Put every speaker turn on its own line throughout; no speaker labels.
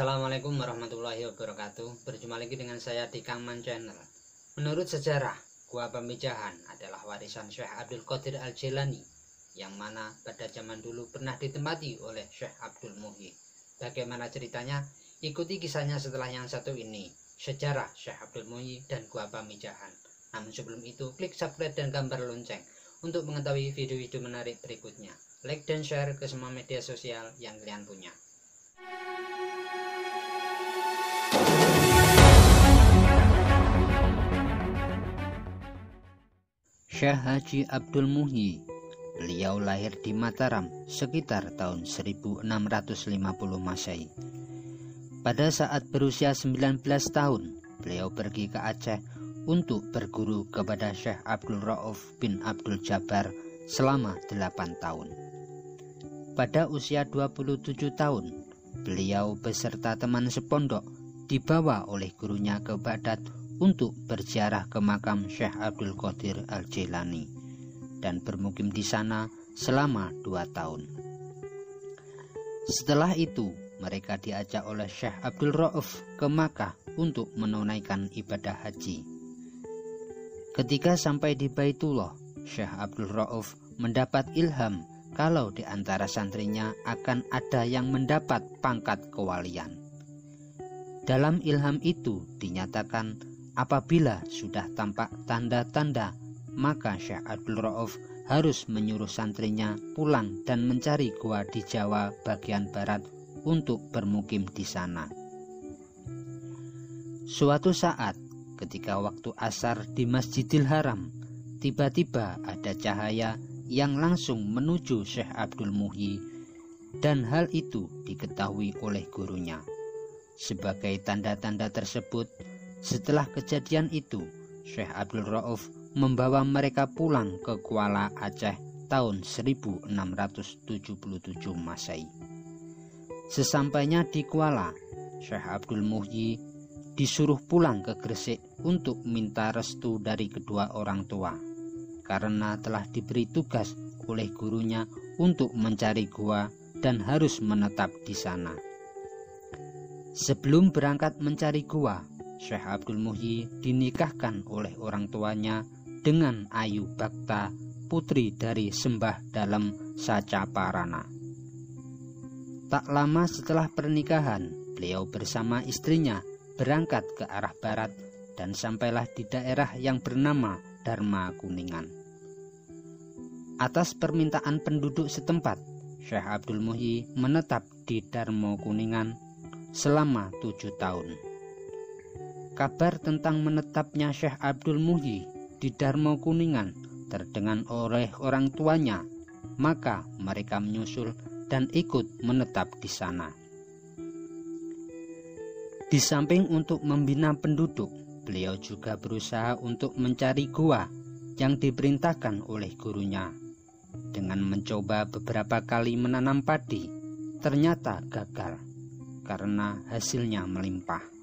Assalamualaikum warahmatullahi wabarakatuh. Berjumpa lagi dengan saya di Kangman Channel. Menurut sejarah Gua Pamijahan adalah warisan Syekh Abdul Qadir Al-Jilani Yang mana pada zaman dulu pernah ditempati oleh Syekh Abdul Muhi. Bagaimana ceritanya? Ikuti kisahnya setelah yang satu ini Sejarah Syekh Abdul Muhi dan Gua Pamijahan Namun sebelum itu klik subscribe dan gambar lonceng Untuk mengetahui video-video menarik berikutnya. Like dan share ke semua media sosial yang kalian punya Syekh Haji Abdul Muhyi Beliau lahir di Mataram sekitar tahun 1650 Masehi. Pada saat berusia 19 tahun, beliau pergi ke Aceh untuk berguru kepada Syekh Abdul Rauf bin Abdul Jabbar selama 8 tahun. Pada usia 27 tahun, beliau beserta teman sepondok dibawa oleh gurunya ke Baghdad untuk berziarah ke makam Syekh Abdul Qadir Al-Jilani dan bermukim di sana selama dua tahun. Setelah itu, mereka diajak oleh Syekh Abdul Rauf ke Makkah untuk menunaikan ibadah haji. Ketika sampai di Baitullah, Syekh Abdul Rauf mendapat ilham kalau di antara santrinya akan ada yang mendapat pangkat kewalian. Dalam ilham itu dinyatakan Apabila sudah tampak tanda-tanda, maka Syekh Abdul Rauf harus menyuruh santrinya pulang dan mencari gua di Jawa bagian barat untuk bermukim di sana. Suatu saat, ketika waktu asar di Masjidil Haram, tiba-tiba ada cahaya yang langsung menuju Syekh Abdul Muhyi dan hal itu diketahui oleh gurunya. Sebagai tanda-tanda tersebut, setelah kejadian itu, Syekh Abdul Rauf membawa mereka pulang ke Kuala Aceh tahun 1677 Masehi. Sesampainya di Kuala, Syekh Abdul Muhyi disuruh pulang ke Gresik untuk minta restu dari kedua orang tua karena telah diberi tugas oleh gurunya untuk mencari gua dan harus menetap di sana. Sebelum berangkat mencari gua, Syekh Abdul Muhyi dinikahkan oleh orang tuanya dengan Ayu Bakta, putri dari Sembah Dalam Sacaparana. Tak lama setelah pernikahan, beliau bersama istrinya berangkat ke arah barat dan sampailah di daerah yang bernama Dharma Kuningan. Atas permintaan penduduk setempat, Syekh Abdul Muhyi menetap di Dharma Kuningan selama tujuh tahun. Kabar tentang menetapnya Syekh Abdul Muhyi di Darmo Kuningan terdengar oleh orang tuanya, maka mereka menyusul dan ikut menetap di sana. Di samping untuk membina penduduk, beliau juga berusaha untuk mencari gua yang diperintahkan oleh gurunya. Dengan mencoba beberapa kali menanam padi, ternyata gagal karena hasilnya melimpah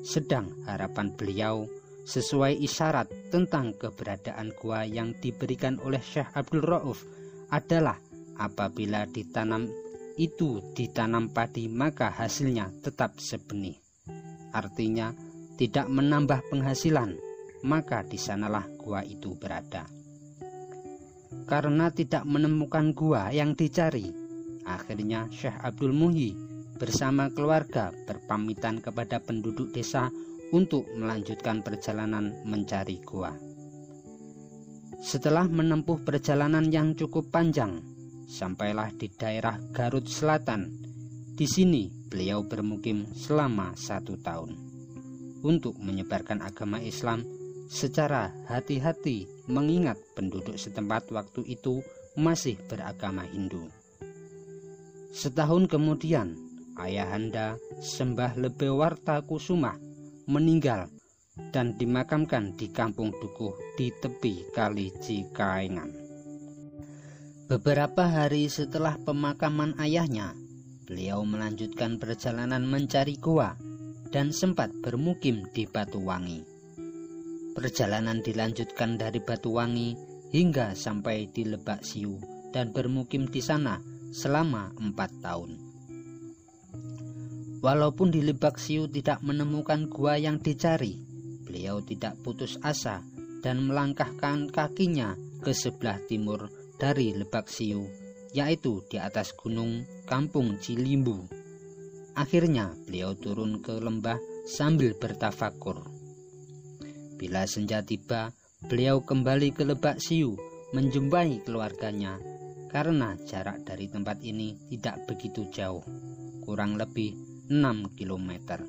sedang harapan beliau sesuai isyarat tentang keberadaan gua yang diberikan oleh Syekh Abdul Rauf adalah apabila ditanam itu ditanam padi maka hasilnya tetap sebenih. Artinya tidak menambah penghasilan, maka di sanalah gua itu berada. Karena tidak menemukan gua yang dicari, akhirnya Syekh Abdul Muhi bersama keluarga berpamitan kepada penduduk desa untuk melanjutkan perjalanan mencari gua. Setelah menempuh perjalanan yang cukup panjang, sampailah di daerah Garut Selatan. Di sini beliau bermukim selama satu tahun untuk menyebarkan agama Islam secara hati-hati mengingat penduduk setempat waktu itu masih beragama Hindu. Setahun kemudian, ayahanda Sembah Lebewarta Kusuma meninggal dan dimakamkan di kampung Dukuh di tepi Kali Cikaengan. Beberapa hari setelah pemakaman ayahnya, beliau melanjutkan perjalanan mencari gua dan sempat bermukim di Batuwangi. Perjalanan dilanjutkan dari Batuwangi hingga sampai di Lebak Siu dan bermukim di sana selama empat tahun. Walaupun di Lebak Siu tidak menemukan gua yang dicari, beliau tidak putus asa dan melangkahkan kakinya ke sebelah timur dari Lebak Siu, yaitu di atas gunung Kampung Cilimbu. Akhirnya beliau turun ke lembah sambil bertafakur. Bila senja tiba, beliau kembali ke Lebak Siu menjumpai keluarganya karena jarak dari tempat ini tidak begitu jauh, kurang lebih 6 km.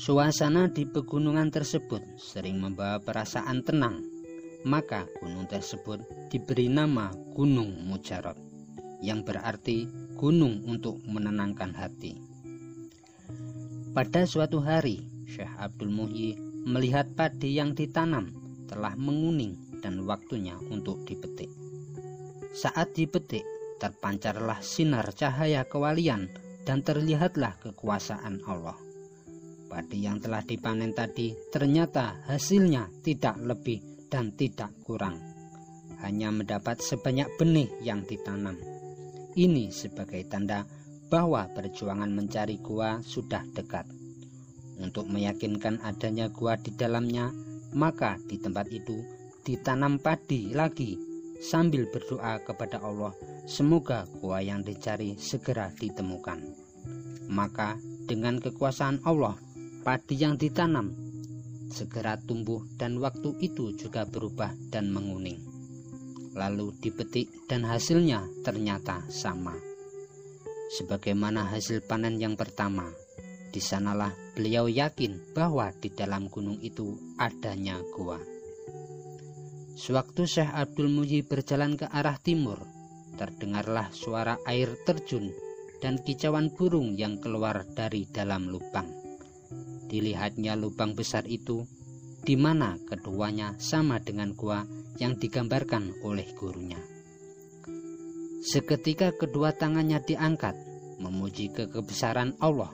Suasana di pegunungan tersebut sering membawa perasaan tenang, maka gunung tersebut diberi nama Gunung Mujarot, yang berarti gunung untuk menenangkan hati. Pada suatu hari, Syekh Abdul Muhyi melihat padi yang ditanam telah menguning dan waktunya untuk dipetik. Saat dipetik, terpancarlah sinar cahaya kewalian dan terlihatlah kekuasaan Allah. Padi yang telah dipanen tadi ternyata hasilnya tidak lebih dan tidak kurang. Hanya mendapat sebanyak benih yang ditanam. Ini sebagai tanda bahwa perjuangan mencari gua sudah dekat. Untuk meyakinkan adanya gua di dalamnya, maka di tempat itu ditanam padi lagi sambil berdoa kepada Allah semoga gua yang dicari segera ditemukan. Maka dengan kekuasaan Allah, padi yang ditanam segera tumbuh dan waktu itu juga berubah dan menguning. Lalu dipetik dan hasilnya ternyata sama. Sebagaimana hasil panen yang pertama, di sanalah beliau yakin bahwa di dalam gunung itu adanya gua. Sewaktu Syekh Abdul Muji berjalan ke arah timur, terdengarlah suara air terjun dan kicauan burung yang keluar dari dalam lubang. Dilihatnya lubang besar itu, di mana keduanya sama dengan gua yang digambarkan oleh gurunya. Seketika kedua tangannya diangkat, memuji kekebesaran Allah,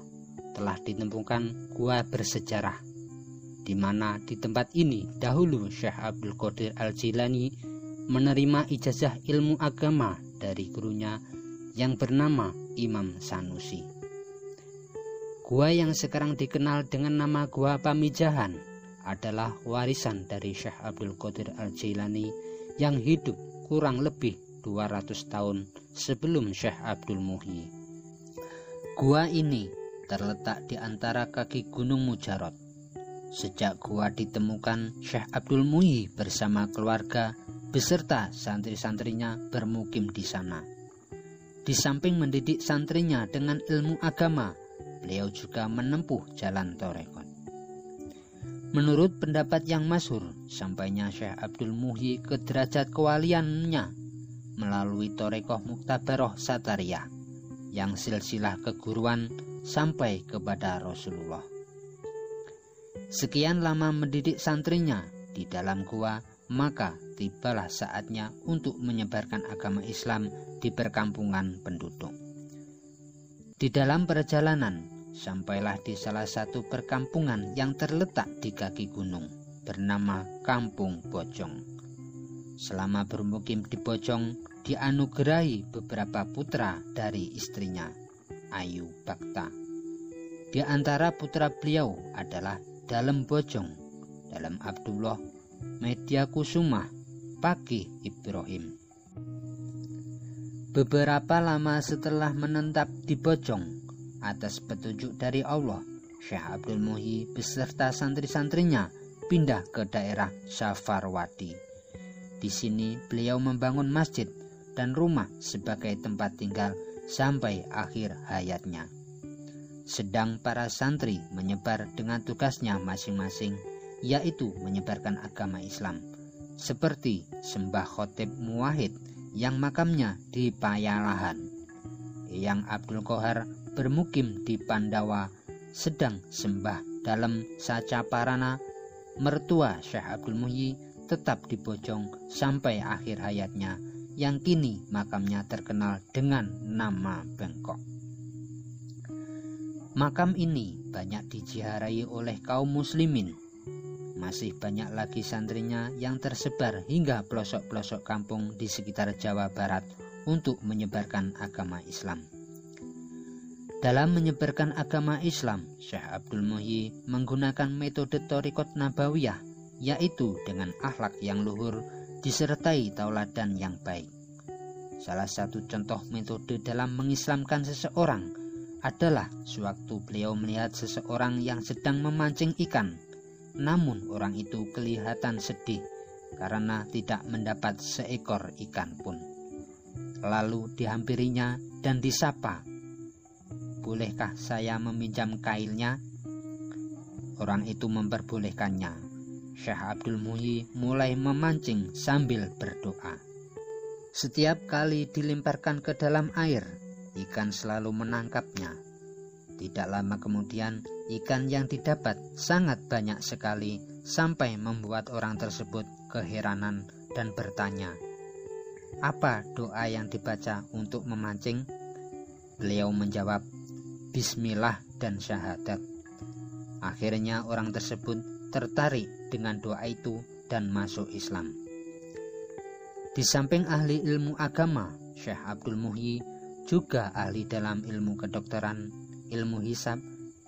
telah ditemukan gua bersejarah di mana di tempat ini dahulu Syekh Abdul Qadir Al-Jilani menerima ijazah ilmu agama dari gurunya yang bernama Imam Sanusi. Gua yang sekarang dikenal dengan nama Gua Pamijahan adalah warisan dari Syekh Abdul Qadir Al-Jilani yang hidup kurang lebih 200 tahun sebelum Syekh Abdul Muhyi. Gua ini terletak di antara kaki Gunung Mujarot Sejak gua ditemukan, Syekh Abdul Muhi bersama keluarga beserta santri-santrinya bermukim di sana. Di samping mendidik santrinya dengan ilmu agama, beliau juga menempuh jalan torekot. Menurut pendapat yang masyhur, sampainya Syekh Abdul Muhi ke derajat kewaliannya melalui torekoh Muktabaroh Satariyah yang silsilah keguruan sampai kepada Rasulullah. Sekian lama mendidik santrinya di dalam gua, maka tibalah saatnya untuk menyebarkan agama Islam di perkampungan penduduk. Di dalam perjalanan, sampailah di salah satu perkampungan yang terletak di kaki gunung, bernama Kampung Bojong. Selama bermukim di Bojong, dianugerahi beberapa putra dari istrinya, Ayu Bakta. Di antara putra beliau adalah dalam Bojong, dalam Abdullah, Media Kusuma, Pagi Ibrahim. Beberapa lama setelah menetap di Bojong, atas petunjuk dari Allah, Syekh Abdul Muhi beserta santri-santrinya pindah ke daerah Safarwadi. Di sini beliau membangun masjid dan rumah sebagai tempat tinggal sampai akhir hayatnya sedang para santri menyebar dengan tugasnya masing-masing, yaitu menyebarkan agama Islam, seperti Sembah Khotib Muwahid yang makamnya di Payalahan. Yang Abdul Kohar bermukim di Pandawa, sedang Sembah dalam Sacaparana, mertua Syekh Abdul Muhyi tetap di Bojong sampai akhir hayatnya, yang kini makamnya terkenal dengan nama Bengkok. Makam ini banyak diziarahi oleh kaum muslimin. Masih banyak lagi santrinya yang tersebar hingga pelosok-pelosok kampung di sekitar Jawa Barat untuk menyebarkan agama Islam. Dalam menyebarkan agama Islam, Syekh Abdul Muhyi menggunakan metode Torikot Nabawiyah, yaitu dengan akhlak yang luhur disertai tauladan yang baik. Salah satu contoh metode dalam mengislamkan seseorang adalah sewaktu beliau melihat seseorang yang sedang memancing ikan, namun orang itu kelihatan sedih karena tidak mendapat seekor ikan pun. Lalu dihampirinya dan disapa bolehkah saya meminjam kailnya? Orang itu memperbolehkannya. Syekh Abdul Muhyi mulai memancing sambil berdoa. Setiap kali dilemparkan ke dalam air, ikan selalu menangkapnya. Tidak lama kemudian, ikan yang didapat sangat banyak sekali sampai membuat orang tersebut keheranan dan bertanya, "Apa doa yang dibaca untuk memancing?" Beliau menjawab, bismillah dan syahadat. Akhirnya orang tersebut tertarik dengan doa itu dan masuk Islam. Di samping ahli ilmu agama, Syekh Abdul Muhyi juga ahli dalam ilmu kedokteran, ilmu hisab,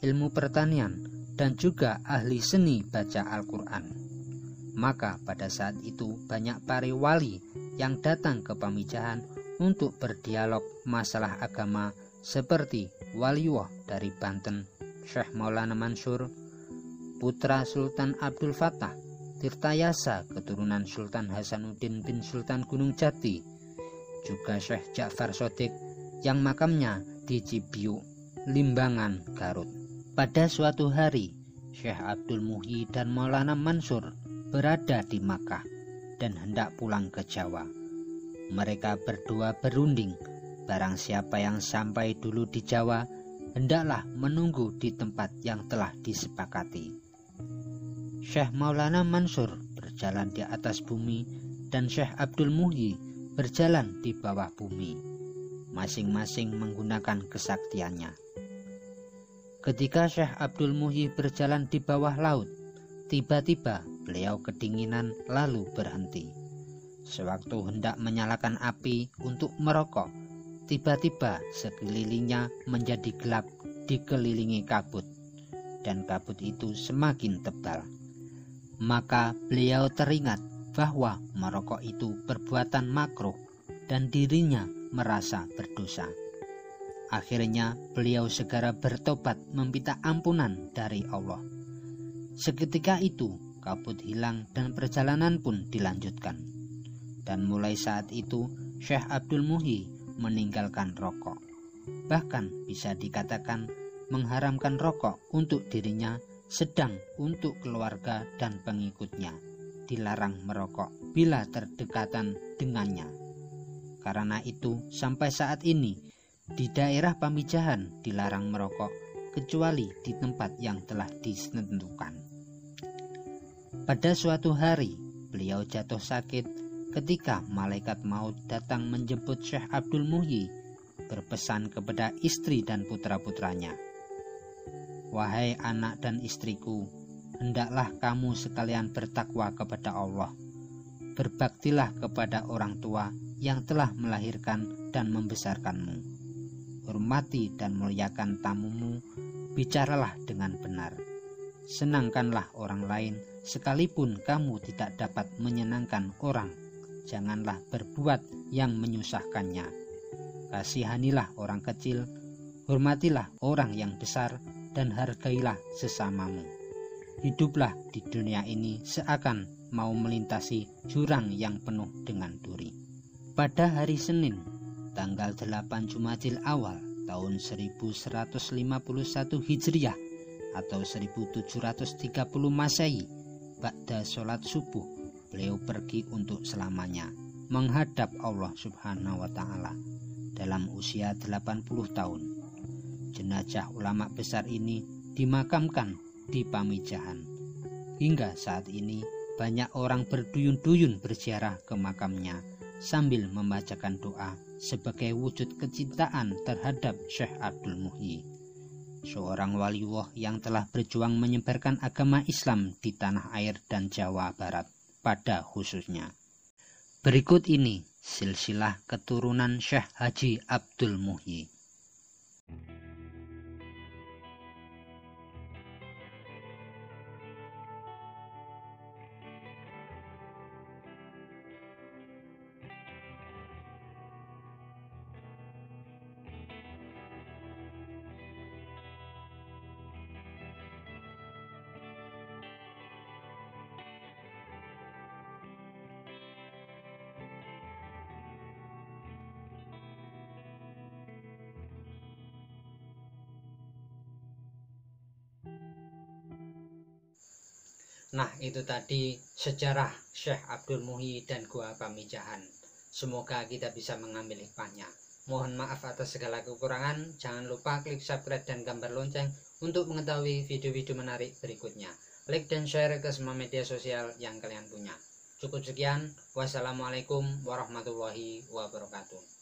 ilmu pertanian, dan juga ahli seni baca Al-Quran. Maka pada saat itu banyak para wali yang datang ke pamijahan untuk berdialog masalah agama seperti Waliwah dari Banten, Syekh Maulana Mansur, putra Sultan Abdul Fattah, Tirtayasa keturunan Sultan Hasanuddin bin Sultan Gunung Jati, juga Syekh Ja'far Sodik yang makamnya di Cibiu, Limbangan, Garut. Pada suatu hari, Syekh Abdul Muhyi dan Maulana Mansur berada di Makkah dan hendak pulang ke Jawa. Mereka berdua berunding Barang siapa yang sampai dulu di Jawa, hendaklah menunggu di tempat yang telah disepakati. Syekh Maulana Mansur berjalan di atas bumi dan Syekh Abdul Muhyi berjalan di bawah bumi, masing-masing menggunakan kesaktiannya. Ketika Syekh Abdul Muhyi berjalan di bawah laut, tiba-tiba beliau kedinginan lalu berhenti. Sewaktu hendak menyalakan api untuk merokok, Tiba-tiba sekelilingnya menjadi gelap dikelilingi kabut dan kabut itu semakin tebal. Maka beliau teringat bahwa merokok itu perbuatan makruh dan dirinya merasa berdosa. Akhirnya beliau segera bertobat meminta ampunan dari Allah. Seketika itu kabut hilang dan perjalanan pun dilanjutkan. Dan mulai saat itu Syekh Abdul Muhi meninggalkan rokok. Bahkan bisa dikatakan mengharamkan rokok untuk dirinya sedang untuk keluarga dan pengikutnya dilarang merokok bila terdekatan dengannya. Karena itu sampai saat ini di daerah pamijahan dilarang merokok kecuali di tempat yang telah ditentukan. Pada suatu hari beliau jatuh sakit ketika malaikat maut datang menjemput Syekh Abdul Muhyi berpesan kepada istri dan putra-putranya Wahai anak dan istriku hendaklah kamu sekalian bertakwa kepada Allah berbaktilah kepada orang tua yang telah melahirkan dan membesarkanmu hormati dan muliakan tamumu bicaralah dengan benar senangkanlah orang lain sekalipun kamu tidak dapat menyenangkan orang janganlah berbuat yang menyusahkannya. Kasihanilah orang kecil, hormatilah orang yang besar, dan hargailah sesamamu. Hiduplah di dunia ini seakan mau melintasi jurang yang penuh dengan duri. Pada hari Senin, tanggal 8 Jumadil awal tahun 1151 Hijriah atau 1730 Masehi, Ba'da sholat subuh beliau pergi untuk selamanya menghadap Allah Subhanahu wa taala dalam usia 80 tahun. Jenazah ulama besar ini dimakamkan di Pamijahan. Hingga saat ini banyak orang berduyun-duyun berziarah ke makamnya sambil membacakan doa sebagai wujud kecintaan terhadap Syekh Abdul Muhyi seorang waliwah yang telah berjuang menyebarkan agama Islam di tanah air dan Jawa Barat pada khususnya. Berikut ini silsilah keturunan Syekh Haji Abdul Muhyi. Nah, itu tadi sejarah Syekh Abdul Muhi dan Gua Pamijahan. Semoga kita bisa mengambil hikmahnya. Mohon maaf atas segala kekurangan. Jangan lupa klik subscribe dan gambar lonceng untuk mengetahui video-video menarik berikutnya. Like dan share ke semua media sosial yang kalian punya. Cukup sekian. Wassalamualaikum warahmatullahi wabarakatuh.